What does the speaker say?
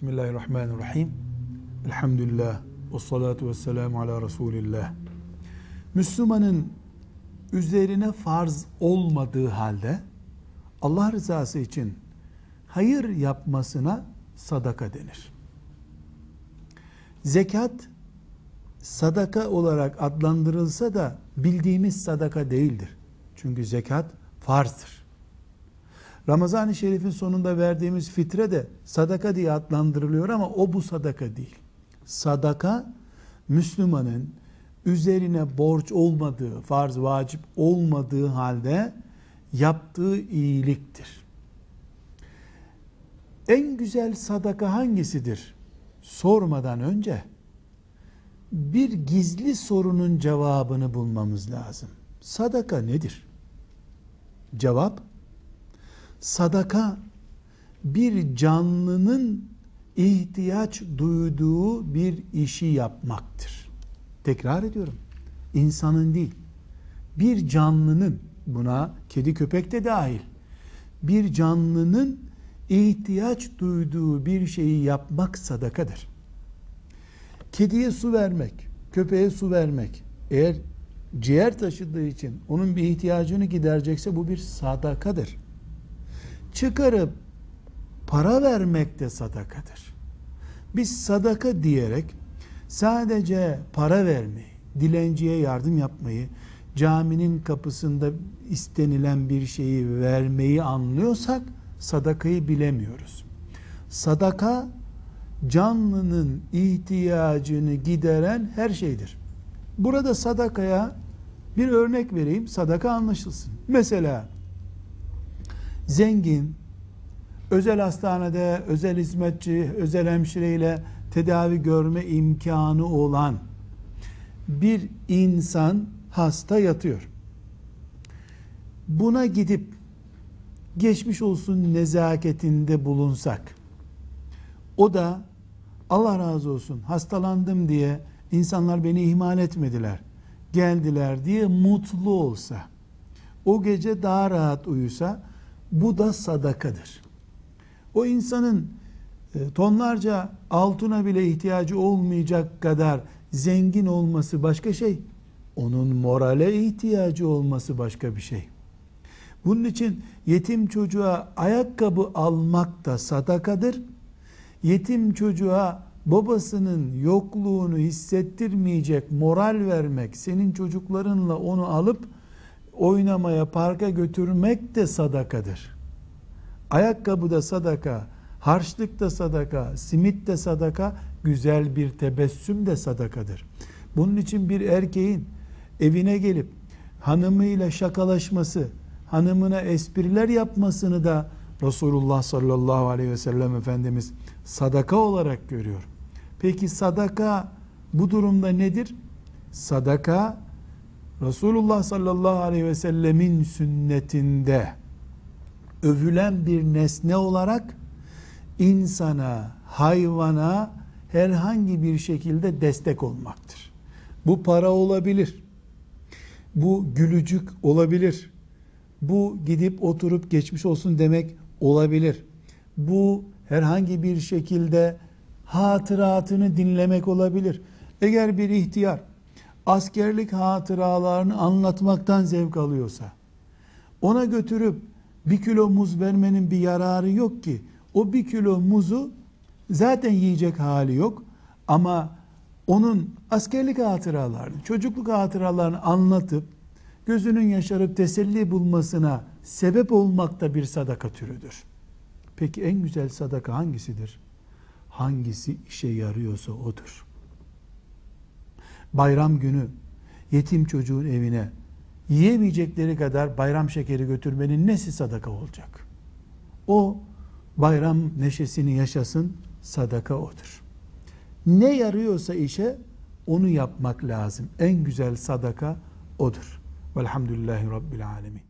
Bismillahirrahmanirrahim. Elhamdülillah. Ve salatu ve selamu ala Resulillah. Müslümanın üzerine farz olmadığı halde Allah rızası için hayır yapmasına sadaka denir. Zekat sadaka olarak adlandırılsa da bildiğimiz sadaka değildir. Çünkü zekat farzdır. Ramazan-ı Şerif'in sonunda verdiğimiz fitre de sadaka diye adlandırılıyor ama o bu sadaka değil. Sadaka Müslümanın üzerine borç olmadığı, farz vacip olmadığı halde yaptığı iyiliktir. En güzel sadaka hangisidir? Sormadan önce bir gizli sorunun cevabını bulmamız lazım. Sadaka nedir? Cevap sadaka bir canlının ihtiyaç duyduğu bir işi yapmaktır. Tekrar ediyorum. İnsanın değil. Bir canlının buna kedi köpek de dahil. Bir canlının ihtiyaç duyduğu bir şeyi yapmak sadakadır. Kediye su vermek, köpeğe su vermek eğer ciğer taşıdığı için onun bir ihtiyacını giderecekse bu bir sadakadır. Çıkarıp para vermek de sadakadır. Biz sadaka diyerek sadece para vermeyi, dilenciye yardım yapmayı, caminin kapısında istenilen bir şeyi vermeyi anlıyorsak sadakayı bilemiyoruz. Sadaka canlının ihtiyacını gideren her şeydir. Burada sadakaya bir örnek vereyim, sadaka anlaşılsın. Mesela zengin, özel hastanede özel hizmetçi, özel hemşireyle tedavi görme imkanı olan bir insan hasta yatıyor. Buna gidip geçmiş olsun nezaketinde bulunsak, o da Allah razı olsun hastalandım diye insanlar beni ihmal etmediler, geldiler diye mutlu olsa, o gece daha rahat uyusa, bu da sadakadır. O insanın e, tonlarca altına bile ihtiyacı olmayacak kadar zengin olması başka şey. Onun morale ihtiyacı olması başka bir şey. Bunun için yetim çocuğa ayakkabı almak da sadakadır. Yetim çocuğa babasının yokluğunu hissettirmeyecek moral vermek, senin çocuklarınla onu alıp oynamaya, parka götürmek de sadakadır. Ayakkabı da sadaka, harçlık da sadaka, simit de sadaka, güzel bir tebessüm de sadakadır. Bunun için bir erkeğin evine gelip hanımıyla şakalaşması, hanımına espriler yapmasını da Resulullah sallallahu aleyhi ve sellem Efendimiz sadaka olarak görüyor. Peki sadaka bu durumda nedir? Sadaka Resulullah sallallahu aleyhi ve sellemin sünnetinde övülen bir nesne olarak insana, hayvana herhangi bir şekilde destek olmaktır. Bu para olabilir. Bu gülücük olabilir. Bu gidip oturup geçmiş olsun demek olabilir. Bu herhangi bir şekilde hatıratını dinlemek olabilir. Eğer bir ihtiyar askerlik hatıralarını anlatmaktan zevk alıyorsa, ona götürüp bir kilo muz vermenin bir yararı yok ki. O bir kilo muzu zaten yiyecek hali yok. Ama onun askerlik hatıralarını, çocukluk hatıralarını anlatıp, gözünün yaşarıp teselli bulmasına sebep olmak da bir sadaka türüdür. Peki en güzel sadaka hangisidir? Hangisi işe yarıyorsa odur. Bayram günü yetim çocuğun evine yiyemeyecekleri kadar bayram şekeri götürmenin nesi sadaka olacak? O bayram neşesini yaşasın, sadaka odur. Ne yarıyorsa işe onu yapmak lazım. En güzel sadaka odur. Velhamdülillahi Rabbil Alemin.